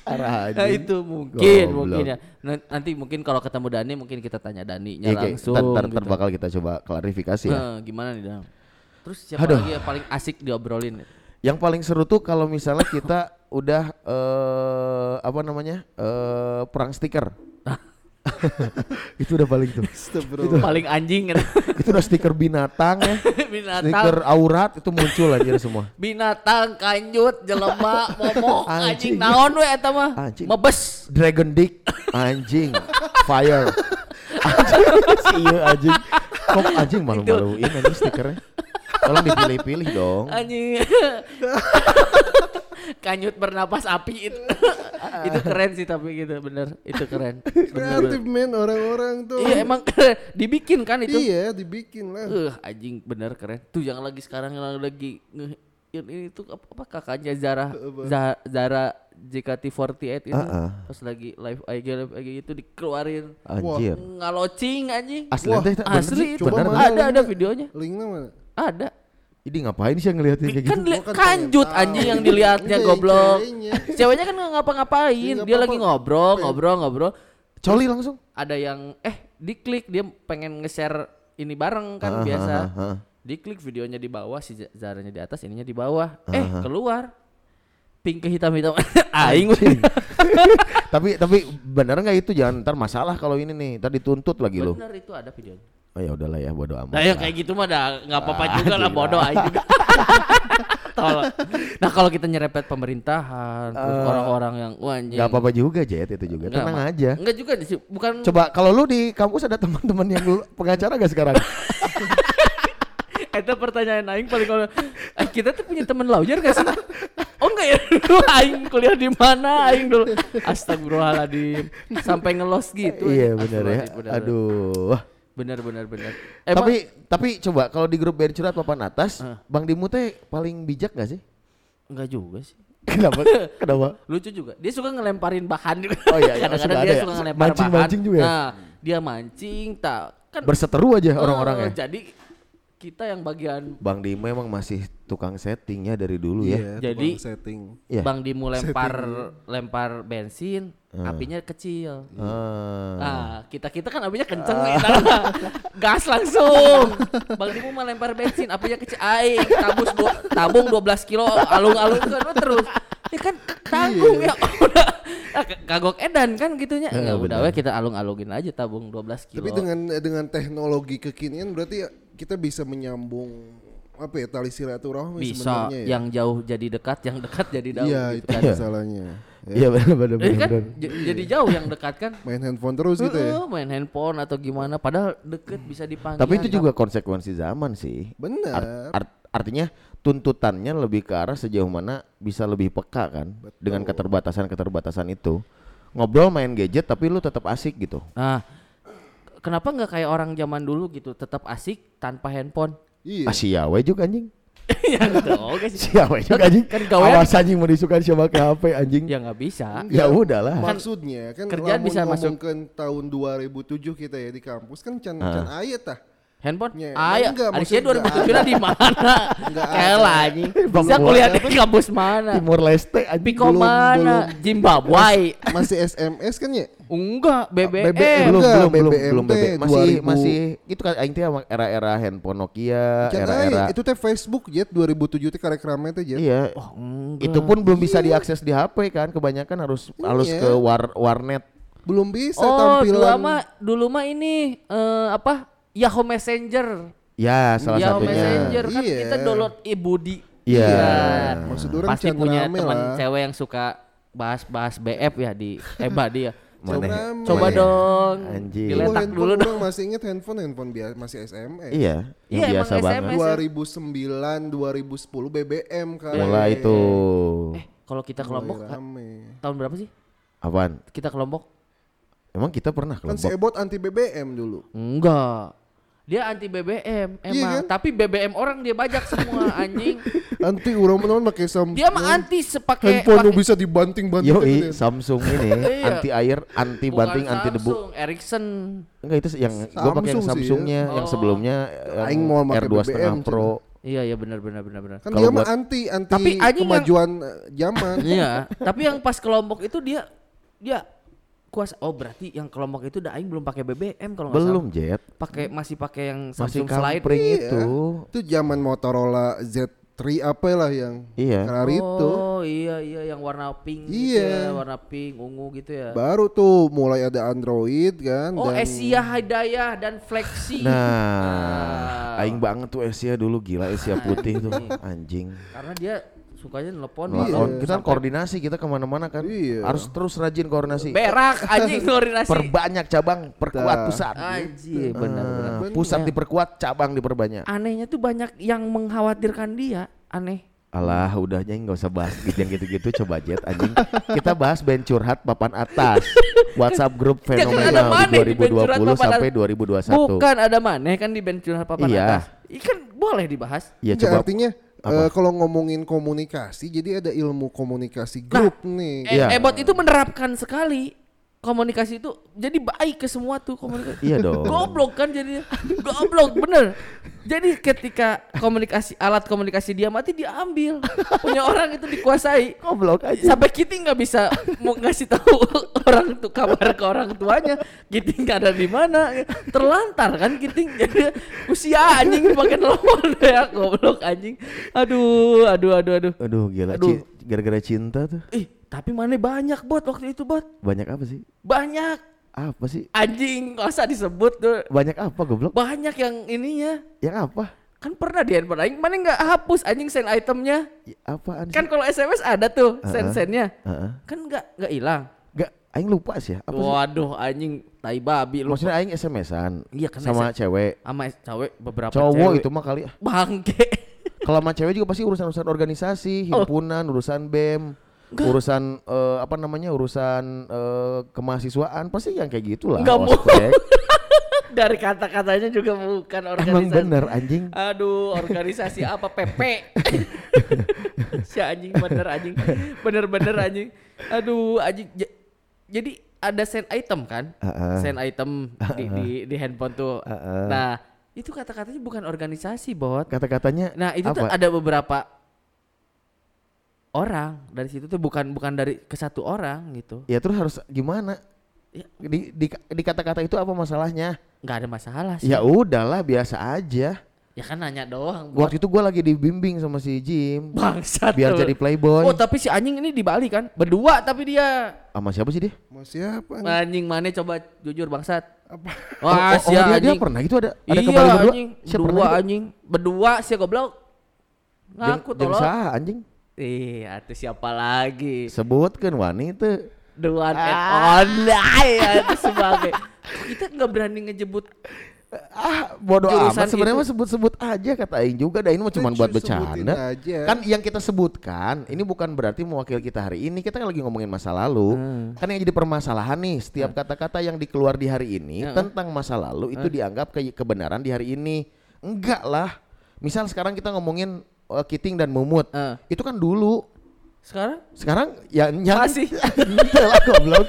Parah Nah itu mungkin Goblok. mungkin ya. Nan- Nanti mungkin kalau ketemu Dani mungkin kita tanya Daninya Ya, kayak langsung. ntar, gitu. bakal kita coba klarifikasi ya. Nah, gimana nih Dam? Terus siapa Aduh. lagi yang paling asik diobrolin? Yang paling seru tuh kalau misalnya kita udah eh apa namanya? eh perang stiker. [LAUGHS] itu udah paling tuh. Astagfirullah. paling anjing gitu. [LAUGHS] itu udah stiker binatang ya. [LAUGHS] binatang Stiker aurat itu muncul aja semua. binatang kanjut jelema momok Anjing. anjing naon we eta mah Anjing. mebes Dragon Dick anjing fire anjing si iya anjing kok anjing malu-maluin anjing stikernya tolong dipilih-pilih dong anjing kanjut bernapas api itu. [LAUGHS] [LAUGHS] Itu keren sih tapi gitu bener. Itu keren. [LAUGHS] Kreatif men orang-orang tuh. iya emang keren. dibikin kan itu? Iya, dibikin lah. eh anjing bener keren. Tuh yang lagi sekarang yang lagi nge yang ini tuh apa, apa kakaknya Zara Za- Zara JKT48 itu Ah, ah. pas lagi live IG live IG itu dikeluarin. Anjir. Ngalocing anjing. Asli Wah, asli sih? itu. Coba bener mana ada ada videonya. Linknya mana? ada ini ngapain sih yang ngeliatin kayak kan gitu? kan kanjut anjing yang dilihatnya Enggak, goblok. ceweknya. kan nggak ngapa-ngapain. Iya, dia lagi ngobrol ngobrol ngobrol. Coli langsung? ada yang eh diklik. Dia pengen nge-share ini bareng kan Ah, biasa. ah, ah, ah. diklik videonya di bawah si Zaranya di atas ininya di bawah. Eh keluar. Pink ke hitam hitam [LAUGHS] aing [LAUGHS] tapi tapi bener nggak itu? Jangan ntar masalah kalau ini nih. Ntar dituntut lagi lo bener itu ada videonya oh ya udahlah ya bodo amat nah lah. kayak gitu mah dah nggak apa-apa Ah, juga lah juga [LAUGHS] Tolol. nah kalau kita nyerempet pemerintahan Eh, orang-orang yang wah anjing nggak apa-apa juga Jet itu juga tenang aja Enggak juga sih, bukan coba kalau lu di kampus ada teman-teman yang lu [LAUGHS] pengacara gak sekarang [LAUGHS] itu pertanyaan aing paling kalau eh, kita tuh punya teman lawyer gak sih? Oh enggak ya dulu aing kuliah di mana aing dulu. Astagfirullahaladzim. Sampai ngelos gitu. iya bener ya bener. aduh Bener bener bener. tapi tapi coba kalau di grup band curhat papan atas Hah. Bang Dimu teh paling bijak gak sih enggak juga sih. kenapa [LAUGHS] kenapa Lucu juga. Dia suka ngelemparin bahan juga. Oh iya, iya, [LAUGHS] Kadang-kadang suka dia ada ya? suka ngelempar Mancing-mancing bahan. juga ya? Nah, dia mancing tak kan berseteru aja eh, orang-orangnya Jadi kita yang bagian Bang Dimu emang masih tukang setting ya dari dulu ya Iya, Jadi- setting. Iya. Bang Dimu lempar lempar bensin, apinya kecil. Ah. Nah, kita-kita kan apinya kenceng nih. nah, [LAUGHS] gas langsung. Bang Dimu mah lempar bensin, apinya kecil. Aing tabus dua, tabung 12 kilo alung-alung kan terus. Ya kan tanggung ya. Udah [LAUGHS] ah, kagok edan kan gitunya. Eh, Ya udah we kita alung-alungin aja tabung 12 kilo. Tapi dengan dengan teknologi kekinian berarti ya kita bisa menyambung apa ya tali silaturahmi bisa sebenarnya ya. yang jauh jadi dekat, yang dekat jadi jauh Iya, gitu itu kan. masalahnya. Ya. [LAUGHS] iya benar benar kan benar j- jadi jauh yang dekat kan. [LAUGHS] Main handphone terus gitu ya. Main handphone atau gimana padahal deket bisa dipanggil. tapi itu juga konsekuensi zaman sih Benar. Art- art- artinya tuntutannya lebih ke arah sejauh mana bisa lebih peka kan dengan keterbatasan-keterbatasan itu. Ngobrol main gadget tapi lu tetap asik gitu. Nah, kenapa nggak kayak orang zaman dulu gitu, tetap asik tanpa handphone? Iya. Sia we juga anjing. [LAUGHS] ya oke sih. Sia we juga anjing. Kan gawean- Awas anjing mau disukain siapa ke HP anjing. Ya nggak bisa. Ya udahlah. Maksudnya kan kerjaan bisa masuk. ngomongkeun tahun 2007 kita ya di kampus kan can can aya tah. Handphone? Ya, ah, ya. enggak, Alicia maksudnya 2007 di mana? Ada. anjing. Bisa kuliah di kampus mana? Timur Leste anjing. Piko Belum- mana? belum. Zimbabwe. Masih SMS kan ya? Enggak, BBM. BBM. belum Enggak, belum belum BBM belum BBM. Masih 2000. masih itu kan aing teh era-era handphone Nokia, era-era aya. Itu teh Facebook jet 2007 teh karek rame teh jet. Iya. Oh, enggak. Itu pun belum bisa diakses di HP kan, kebanyakan harus harus Iya. ke war warnet. Belum bisa Oh, dulu tampilan. mah dulu mah ini eh, apa? Yahoo Messenger. Ya, salah Yahoo satunya. Messenger kan Iya. kita download Ibudi. Iya. Maksud orang Pasti punya teman cewek yang suka bahas-bahas BF ya di Eba dia. [LAUGHS] Mana? Coba dong. Anjing. Oh, Diletak handphone dulu dong. masih inget handphone handphone biasa masih SMS. Iya, yang Iya, biasa banget. SMS. 2009 2010 BBM kan. Mulai itu. Eh, kalau kita ke Lombok Mulai rame. tahun berapa sih? Apaan? Kita ke Lombok? Emang kita pernah ke Kan si? Ebot anti BBM dulu. Enggak. Dia anti BBM emang, Iya kan? tapi BBM orang dia bajak semua [LAUGHS] anjing. Anti urang menawan pakai Samsung. Dia mah anti sepake handphone pake- bisa dibanting-banting. Yo, gitu ya. Samsung ini [LAUGHS] Iya. anti air, anti bukan banting, anti debu. Samsung, Ericsson. Enggak itu yang gua pakai yang Samsung sih Samsungnya, ya. yang Oh. sebelumnya Aing yang mau pakai R2 setengah BBM, Pro. Iya iya benar benar benar benar. Kan Kalau dia mah anti anti Tapi anjing yang- kemajuan eh, zaman. Iya, tapi yang pas kelompok itu dia dia kuasa. Oh, berarti yang kelompok itu udah aing belum pakai BBM kalau nggak Belum, salah. Jet. Pakai masih pakai yang Masih Samsung Slide. kampring Iya. itu. Itu zaman Motorola Z3 apa lah yang Iya. hari itu. Oh, iya iya yang warna pink gitu Iya. ya, warna pink, ungu gitu ya. Baru tuh mulai ada Android kan Oh, dan Asia Hidayah dan Flexi. Nah, aing banget tuh Asia dulu gila Asia putih tuh anjing. Karena dia sukanya nelpon Iya. Kita kan koordinasi kita ke mana-mana kan. Iya. Harus terus rajin koordinasi. berak [LAUGHS] anjing koordinasi. Perbanyak cabang, perkuat Nah. pusat. Anjing, benar benar. Eh, pusat diperkuat, cabang diperbanyak. Anehnya tuh banyak yang mengkhawatirkan dia, aneh. Alah, udahnya nggak usah bahas gitu yang gitu-gitu coba jet anjing. Kita bahas band curhat papan atas. [LAUGHS] WhatsApp grup Ya, kan fenomenal mana di di band curhat 2020 papan sampai atas? 2021. Bukan ada maneh kan di band curhat papan Iya. atas. Ikan boleh dibahas. Ya Enggak, coba artinya eh, kalau ngomongin komunikasi jadi ada ilmu komunikasi grup nih. Eh, Iya. Ebot itu menerapkan sekali komunikasi itu jadi baik ke semua tuh komunikasi. Iya dong. Goblok kan jadinya. Goblok bener. Jadi ketika komunikasi alat komunikasi dia mati diambil. Punya orang itu dikuasai. Goblok aja. Sampai kita nggak bisa mau ngasih tahu orang tuh kabar ke orang tuanya. Kita nggak ada di mana. Terlantar kan kita jadi usia anjing pakai telepon [LAUGHS] ya goblok anjing. Aduh, aduh, aduh, aduh. Aduh gila Aduh. Gara-gara cinta tuh. Ih, tapi mana banyak bot waktu itu bot. Banyak apa sih? Banyak Apa sih? anjing usah disebut tuh. Banyak apa goblok? Banyak yang ininya. Yang apa? Kan pernah di handphone aing mana nggak hapus anjing send itemnya. Ya, apaan sih? Kan kalau SMS ada tuh send sendnya. Heeh. Kan nggak nggak hilang. Gak, aing lupa sih ya. Apa sih? Waduh anjing tai babi lu Maksudnya aing SMS-an Iya, kan sama SMS. cewek. sama cewek beberapa Cowok cewek. itu mah kali. bangke. Kalau sama cewek juga pasti urusan-urusan organisasi, Oh. himpunan, urusan BEM, urusan eh, apa namanya? urusan eh, kemahasiswaan, pasti yang kayak gitulah. Nggak mau. ospek. [LAUGHS] Dari kata-katanya juga bukan organisasi. Emang bener anjing. Aduh, organisasi apa [LAUGHS] PP? si anjing bener anjing. Bener-bener anjing. Aduh, anjing. Ja- Jadi ada send item kan? Heeh. Send item di, di di handphone tuh. Heeh. Nah, itu kata-katanya bukan organisasi, Bot. Kata-katanya Nah, itu tuh apa? ada beberapa orang dari situ tuh bukan bukan dari ke satu orang gitu. Ya terus harus gimana? Ya. Di, di, di kata-kata itu apa masalahnya? nggak ada masalah sih. Ya udahlah biasa aja. Ya kan nanya doang. Waktu itu gua lagi dibimbing sama si Jim Bangsat. biar lu. jadi playboy. Oh, tapi si anjing ini di Bali kan? Berdua tapi dia Sama siapa sih dia? Mau siapa? nih? anjing mana coba jujur bangsat. Apa? [LAUGHS] Wah, oh, si oh, dia, dia pernah gitu ada ada iya, kembali berdua. anjing. Siapa Berdua gitu? anjing. Berdua si goblok. Ngaku tolong. anjing. Ih, atuh siapa lagi? Sebutkan wanita. The one and Ah. only ya, itu sebagai kita nggak berani ngejebut ah bodoh amat sebenarnya sebut-sebut aja kata aing juga dah ini mah cuma buat bercanda aja. kan yang kita sebutkan ini bukan berarti mewakili kita hari ini kita kan lagi ngomongin masa lalu Hmm. kan yang jadi permasalahan nih setiap kata-kata yang dikeluar di hari ini Hmm. tentang masa lalu itu dianggap ke kebenaran di hari ini enggak lah misal sekarang kita ngomongin uh, Kiting dan Mumut Eh. itu kan dulu Sekarang sekarang ya yang Masih. [LAUGHS] Ente lah goblok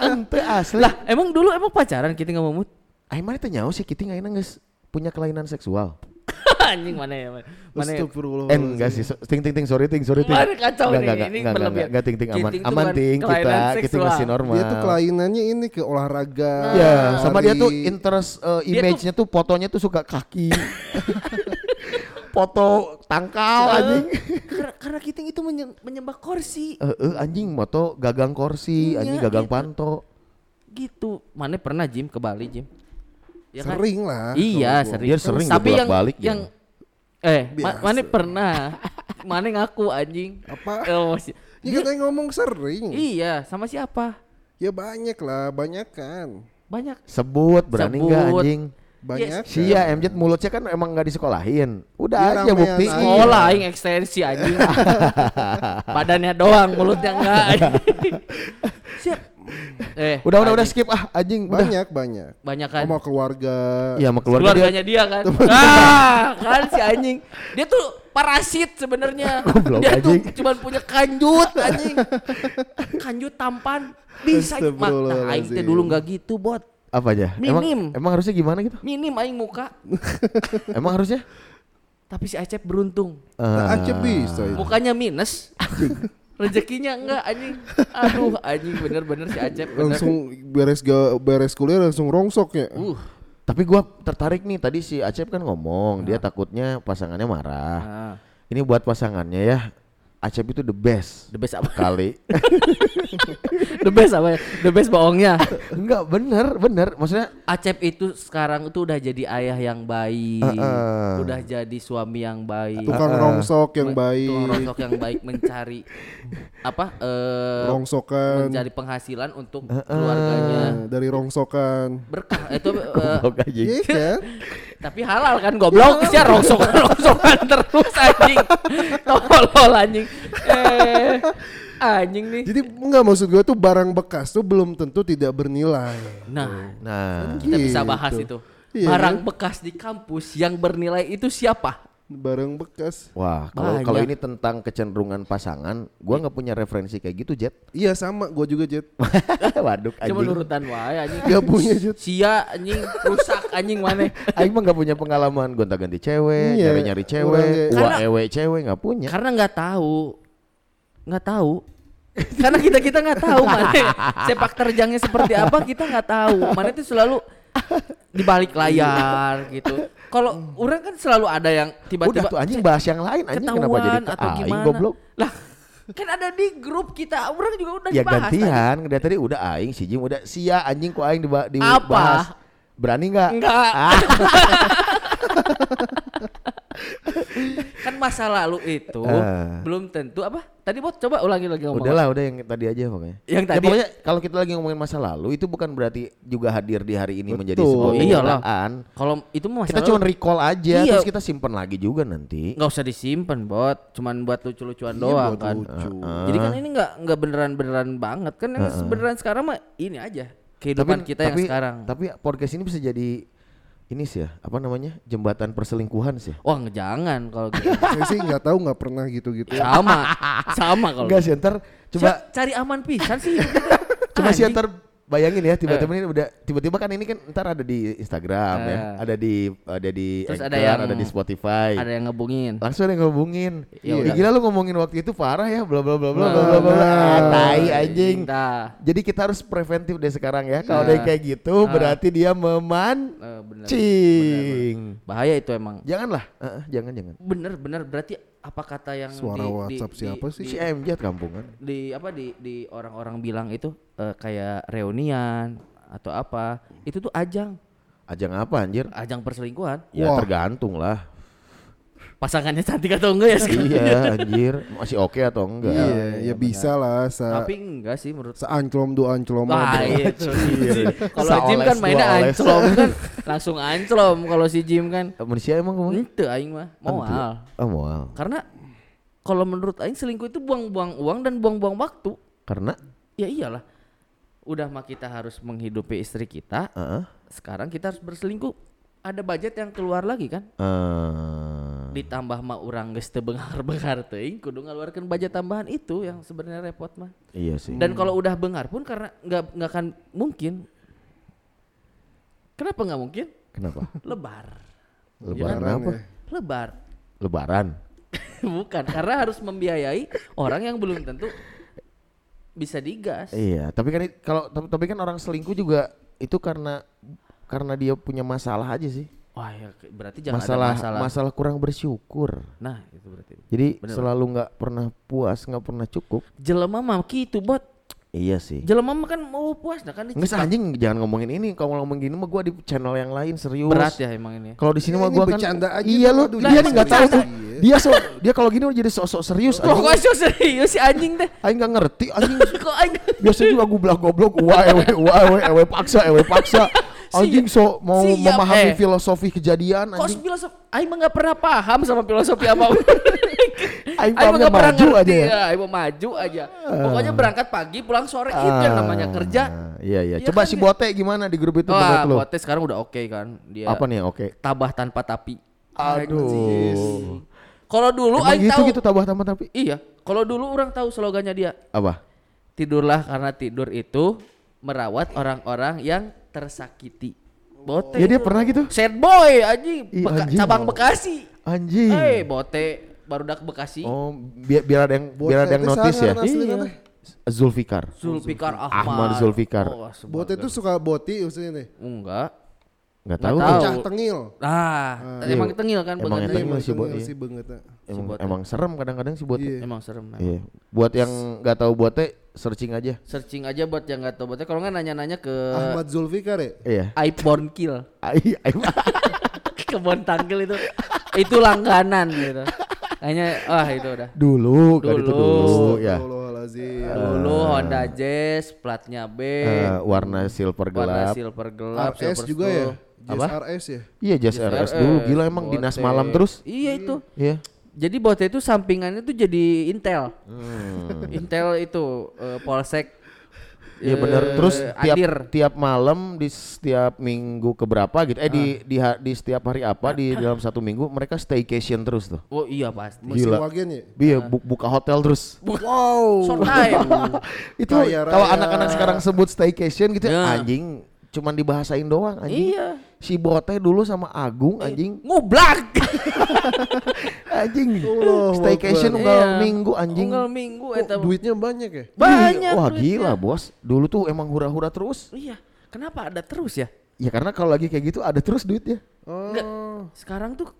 ente asli lah emang dulu emang pacaran kita nggak mau mut Aing mah teh nyaho si Kiting ayeuna geus punya kelainan seksual [LAUGHS] anjing mana ya mana mana ya? Astagfirullah. Eh enggak sih, ting ting ting sorry ting sorry ting. Mana kacau Enggak, ini, enggak, ini enggak, enggak, berlebihan. enggak, enggak, ting ting aman. Kiting Aman bukan ting kita, kelainan kita seksual. masih normal. Dia tuh kelainannya ini ke olahraga. Ya, sama dia tuh interest uh, tuh- image-nya tuh fotonya tuh suka kaki. [LAUGHS] Foto tangkal anjing. karena, karena Kiting itu menye- menyembah kursi Eh eh, anjing moto gagang kursi, Iya, anjing gagang gitu. panto. gitu mana pernah Jim ke Bali Jim Ya kan? Sering lah. iya sering Dia sering tapi yang bolak-balik, yang Jim. eh ma- mana pernah mana ngaku anjing Apa? oh, si- Ya katanya ngomong sering. iya sama siapa Ya banyak lah, banyak kan. banyak Sebut berani enggak Sebut. anjing? Banyak. kan. Sia MJ mulutnya kan emang nggak disekolahin. Udah Dia aja aja. sekolah aing ekstensi anjing [LAUGHS] badannya doang mulutnya enggak [LAUGHS] siap eh Udah udah udah skip ah anjing udah. Banyak, banyak. banyak kan Sama keluarga. Iya sama keluarga dia. keluarganya dia, kan ah kan si anjing dia tuh parasit sebenarnya [LAUGHS] Goblok, dia tuh anjing. cuma punya kanjut anjing kanjut tampan bisa mak nah, aing teh dulu nggak gitu bot Apa aja? Emang Minim. emang harusnya gimana gitu? minim aing muka [LAUGHS] Emang harusnya? tapi si Acep beruntung Nah, Eh, Aceh bisa itu. mukanya minus [LAUGHS] rezekinya enggak anjing aduh anjing bener-bener si Acep bener. Langsung beres ga, beres kuliah langsung rongsok ya. uh Tapi gua tertarik nih tadi si Acep kan ngomong dia takutnya pasangannya marah. nah, Ini buat pasangannya ya. Acep itu the best the best apa kali. [LAUGHS] the best apa ya the best bohongnya Enggak bener bener maksudnya Acep itu sekarang itu udah jadi ayah yang baik, Heeh. udah jadi suami yang baik, Tukang rongsok yang baik. tukang rongsok yang baik mencari [LAUGHS] apa? eh Rongsokan. mencari penghasilan untuk keluarganya Nah, dari rongsokan. berkah itu [LAUGHS] anjing. Iya kan? Tapi halal kan goblok. Sih rongsokan rongsokan terus anjing. Tolol anjing. Eh anjing nih. Jadi enggak maksud gue tuh barang bekas tuh belum tentu tidak bernilai. nah Nah, kita bisa Gitu. bahas itu. Iya, barang kan? bekas di kampus yang bernilai itu siapa Barang bekas. wah kalau kalau ini tentang kecenderungan pasangan, gua nggak punya referensi kayak gitu, Jet. Iya sama, gue juga Jet. [LAUGHS] Waduk cuma anjing. nurutan wae anjing Gak punya Jet. sia anjing rusak anjing mana Aing mah nggak punya pengalaman gonta-ganti cewek, Iya, nyari-nyari cewek, Karena- ewe cewek nggak punya. karena nggak tahu nggak tahu karena kita kita nggak tahu mana [LAUGHS] sepak terjangnya seperti apa kita nggak tahu mana itu selalu [LAUGHS] di balik layar gitu kalau orang kan selalu ada yang Udah tiba-tiba tuh anjing bahas yang lain anjing kenapa jadi ke atau aing gimana goblok. lah kan ada di grup kita orang juga udah Ya dibahas tadi. gantian, dari tadi udah aing si Jim udah sia anjing ku aing diba- Apa? dibahas. Berani nggak? enggak Ah, [LAUGHS] [LAUGHS] kan masa lalu itu Ah. belum tentu apa tadi bot coba ulangi lagi ngomong udahlah udah yang tadi aja pokoknya. Yang Ya, tadi- pokoknya kalau kita lagi ngomongin masa lalu itu bukan berarti juga hadir di hari ini menjadi Betul. sebuah Oh, iyalah. kenyataan. kalau itu mah masa Kita cuma recall aja Iya. terus kita simpan lagi juga nanti. nggak usah disimpan bot cuman buat lucu-lucuan Iya, doang buat kan lucu. jadi kan ini nggak nggak beneran beneran banget kan yang beneran sekarang mah ini aja kehidupan kita yang sekarang Tapi podcast ini bisa jadi ini sih ya, apa namanya? Jembatan perselingkuhan sih. wah nggak jangan kalau gitu [LAUGHS] Saya sih nggak tahu nggak pernah gitu-gitu. sama sama kalau Enggak sih, ntar coba Ca- cari aman pisan sih [LAUGHS] coba sih ntar bayangin ya tiba-tiba ini udah tiba-tiba kan ini kan ntar ada di Instagram ya, Eh. ada di ada di Terus ada yang- ada di Spotify. ada yang ngebungin Langsung ada yang ngehubungin. Ya Ya gila lu ngomongin waktu itu parah ya bla bla bla bla bla bla bla. Tai anjing. Nah, Jadi kita harus preventif deh sekarang ya. Kalau ada yang Nah. kayak gitu Ah. berarti dia memancing. eh, bener, bener. bahaya itu emang Janganlah, jangan jangan. bener bener berarti apa kata yang Suara WhatsApp siapa sih? Si MJ kampungan. di apa di di orang-orang bilang itu eh, kayak reunian atau apa itu tuh ajang Ajang apa anjir? ajang perselingkuhan Ya Wah. tergantung lah. Pasangannya cantik atau enggak ya sekarang. iya anjir masih oke atau enggak Iya, ya bisa lah. Sa Tapi enggak sih menurut seanclom dua anclom Wah, bro. itu. [LAUGHS] Kalau Jim kan mainnya anclom kan, langsung anclom kalau si Jim kan. manusia emang ngomong Ente aing mah moal. oh moal Karena kalau menurut aing selingkuh itu buang-buang uang dan buang-buang waktu. karena Ya iyalah. Udah mah kita harus menghidupi istri kita, Heeh. sekarang kita harus berselingkuh. Ada budget yang keluar lagi kan? Eh, Ditambah mah urang geus teu beunghar-beunghar teuing kudu ngaluarkeun budget tambahan itu yang sebenarnya repot mah. iya sih Dan kalau udah benghar pun karena nggak nggak akan mungkin. Kenapa nggak mungkin? kenapa [LAUGHS] Lebar. lebaran Lebaran apa ya. Lebar. lebaran [LAUGHS] Bukan, karena harus membiayai orang yang belum tentu bisa digas. iya tapi kan kalau tapi, tapi kan orang selingkuh juga itu karena karena dia punya masalah aja sih Wah, ya, berarti jangan masalah, ada masalah. masalah kurang bersyukur Nah, itu berarti. jadi Bener. selalu nggak pernah puas nggak pernah cukup Jelema mah gitu, bot. iya sih Jelema mah kan mau puas nah kan Nggak anjing jangan ngomongin ini kalau ngomong gini mah gua di channel yang lain serius berat ya emang ini. Kalau di sini Ini mah gua kan bercanda aja iya lu dia nih nggak tahu tuh. Dia so dia kalau gini jadi sok-sok serius Kok anjing. kok so serius si anjing teh? Aing nggak ngerti anjing. [LAUGHS] Kok aing Biasa juga goblok goblok wah ewe wah ewe ewe paksa ewe paksa. Anjing so mau Siap, memahami eh. filosofi kejadian kok anjing. filosofi aing mah enggak pernah paham sama filosofi apa. [LAUGHS] Aing mah nggak pernah maju ngerti aja ya. ya. Aing mau maju aja. Pokoknya berangkat pagi pulang sore itu yang namanya kerja. Ah, Iya iya. Iya Coba kan, si ya? Bote gimana di grup itu Wah, menurut lu? Bote sekarang udah oke kan. Dia Apa nih oke? tabah tanpa tapi. Aduh. Kalau dulu Emang aing gitu tahu gitu tabah tambah tapi Iya, kalau dulu orang tahu slogannya dia. apa? Tidurlah karena tidur itu merawat orang-orang yang tersakiti. Bote. Ya dia pernah gitu. Sad boy anjing, Ih, Beka- anjing. cabang Bekasi. Anjing. Eh, bote barudak Bekasi. Oh, biar biar ada yang biar ada yang Bote notice ya. Iya. Zulfikar. Zulfikar Ahmad. Ahmad Zulfikar. Oh, Bote itu suka boti maksudnya nih. enggak. Nggak Nggak tahu. Cah tengil. Ah, Iya. emang tengil kan Emang tengil. si Bote. si banget. ah. Emang, Bote. emang serem kadang-kadang sih buat. Iya. Emang serem. Iya. Buat yang nggak tahu buatnya searching aja. Searching aja buat yang nggak tahu bote. Kalau nggak nanya-nanya ke Ahmad Zulfikar ya? Iya. Iborn Kill. [LAUGHS] Kebon tangkil itu itu langganan gitu kayaknya wah itu udah dulu, kan itu Dulu. dulu ya. Astagfirullahaladzim. dulu Honda Jazz platnya B Eh, warna silver warna gelap. silver gelap RS silver juga ya? Skull. Jazz Apa? RS ya? Iya, Jazz Jazz RS RS, dulu. Gila emang Bote. dinas malam terus. iya itu Iya. Jadi bote itu sampingannya tuh jadi Intel Hmm. Intel itu eh, Polsek Iya eh, bener. Terus tiap Adir tiap malam di setiap minggu keberapa gitu. Eh di di ha- di setiap hari apa di dalam satu minggu mereka staycation terus tuh. oh iya pasti Gila. wagen ya? Iya, bu- buka hotel terus. Wow. short time [LAUGHS] itu kalau anak-anak sekarang sebut staycation gitu Ya. anjing cuman dibahasain doang anjing. iya Si Bote dulu sama Agung anjing. ngublak [LAUGHS] Anjing. Allah Staycation unggal Iya. minggu anjing. unggal minggu eta duitnya banyak ya? banyak Wah duitnya. gila bos. Dulu tuh emang hura-hura terus. iya kenapa ada terus ya Ya karena kalau lagi kayak gitu ada terus duitnya. Enggak. Oh. Sekarang tuh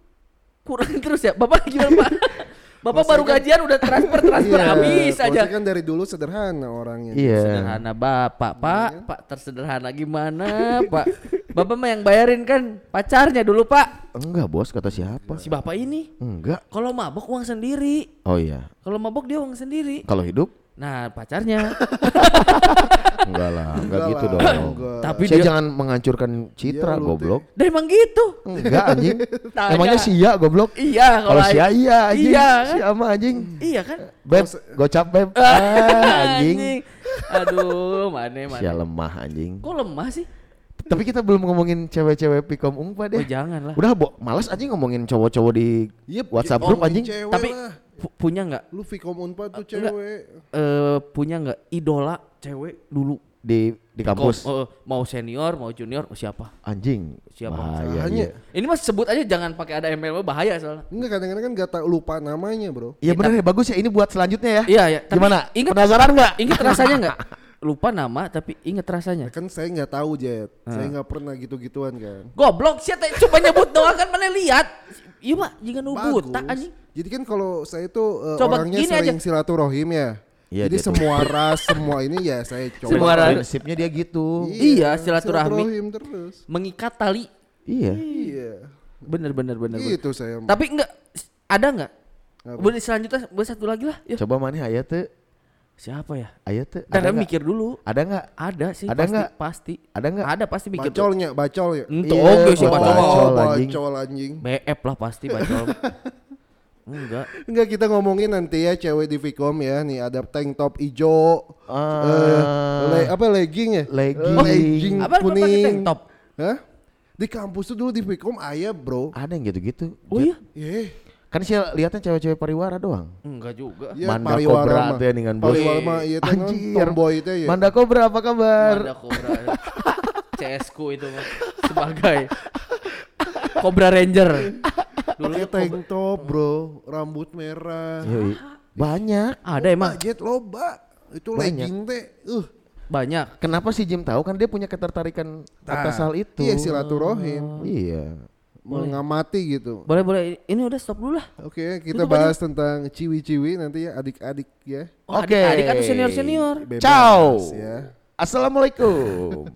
kurang [LAUGHS] terus ya. Bapak gimana Pak? [LAUGHS] Bapak baru Maksudnya- gajian udah transfer transfer Iya, habis aja. Maksudnya kan dari dulu sederhana orangnya. Iya. Sederhana Bapak, Pak. Pak tersederhana gimana, Pak? Bapak mah yang bayarin kan pacarnya dulu, Pak. Enggak bos kata siapa? Si Bapak ini Enggak. kalau mabok uang sendiri. Oh iya. Kalau mabok dia uang sendiri. Kalau hidup? Nah, pacarnya. [LAUGHS] Enggak lah, enggak Enggak gitu lah, dong. enggak. Tapi Saya dia jangan menghancurkan citra Iya, goblok. Dah emang gitu. Enggak anjing. [LAUGHS] Tanya. Emangnya sia goblok? Iya, Kalau sia aing- iya anjing. Iya kan? Sia mah anjing. Iya kan? Beb, gocap beb. [LAUGHS] Ah, anjing. Aduh, mana mana. Sia lemah anjing. Kok lemah sih? Tapi kita belum ngomongin cewek-cewek pikom ungpa Oh, deh. jangan lah. Udah, Bo, malas anjing ngomongin cowok-cowok di Iya, WhatsApp oh, grup anjing. Tapi lah. Pu- punya nggak Lu Vkom Unpad tuh enggak. cewek. eh punya nggak idola cewek dulu Di di kampus. Kom- eh, mau senior mau junior oh, siapa Anjing. Siapa? Bahaya. Hanya iya. ini mas sebut aja jangan pakai ada ML bahaya soalnya enggak kadang-kadang kan gak tau lupa namanya, Bro. Iya bener ya, bagus ya ini buat selanjutnya ya. iya ya Gimana? inget Penasaran nggak? inget rasanya nggak [LAUGHS] lupa nama tapi inget rasanya Kan saya nggak tahu Jet. Saya nggak pernah gitu-gituan kan. goblok sih coba nyebut doang kan mana lihat iya pak jika nu buta anjing Jadi kan kalau saya itu uh, Coba orangnya gini sering aja. silaturahim ya. Iya, Jadi tuh. semua ras, semua ini ya saya [LAUGHS] coba. Semua ras. Prinsipnya dia gitu. Iya, silaturahmi. silaturahim terus. mengikat tali Iya. Iya. bener bener bener, bener. Gitu saya. tapi enggak ada nggak? Apa? Boleh selanjutnya boleh satu lagi lah. Yuk. Coba mana aya teu? Siapa ya? Aya teu? Dan Ada nggak? mikir dulu. Ada nggak? Ada sih Ada pasti, nggak? pasti. Ada nggak? Ada pasti mikir. Bacolnya, bacol ya. Ento Iya, oke sih oh, bacol. bacol. Anjing. bacol anjing. BF lah pasti bacol. [LAUGHS] Enggak. Enggak kita ngomongin nanti ya cewek di Vicom ya. Nih ada tank top ijo. Ah. eh, le- apa legging ya? Legging. Eh, legging Apa kuning. pakai tank top? Hah? Di kampus tuh dulu di Vicom ayah bro. Ada yang gitu-gitu. Oh iya? Eh, Kan sih lihatnya cewek-cewek pariwara doang. Enggak juga. ya Manda pariwara Cobra mah. teh dengan bos. Pariwara mah iya Anjir. tomboy teh ya. Manda Cobra apa kabar? Ada Cobra. [LAUGHS] CS ku itu mah sebagai [LAUGHS] Cobra Ranger. Dulu Pakai tank top bro, rambut merah. Yoi. Banyak. ada emang Budget loba. Itu Banyak. legging teh. Uh. banyak. Kenapa si Jim tahu kan dia punya ketertarikan atas hal itu. Iya silaturahim. Iya. Mengamati gitu. Boleh boleh ini udah stop dulu lah. Oke, kita Tutup bahas tentang ciwi-ciwi nanti ya adik-adik ya. Oh, Oke. Adik-adik atau senior-senior. Bebas Ciao. ya. Assalamualaikum.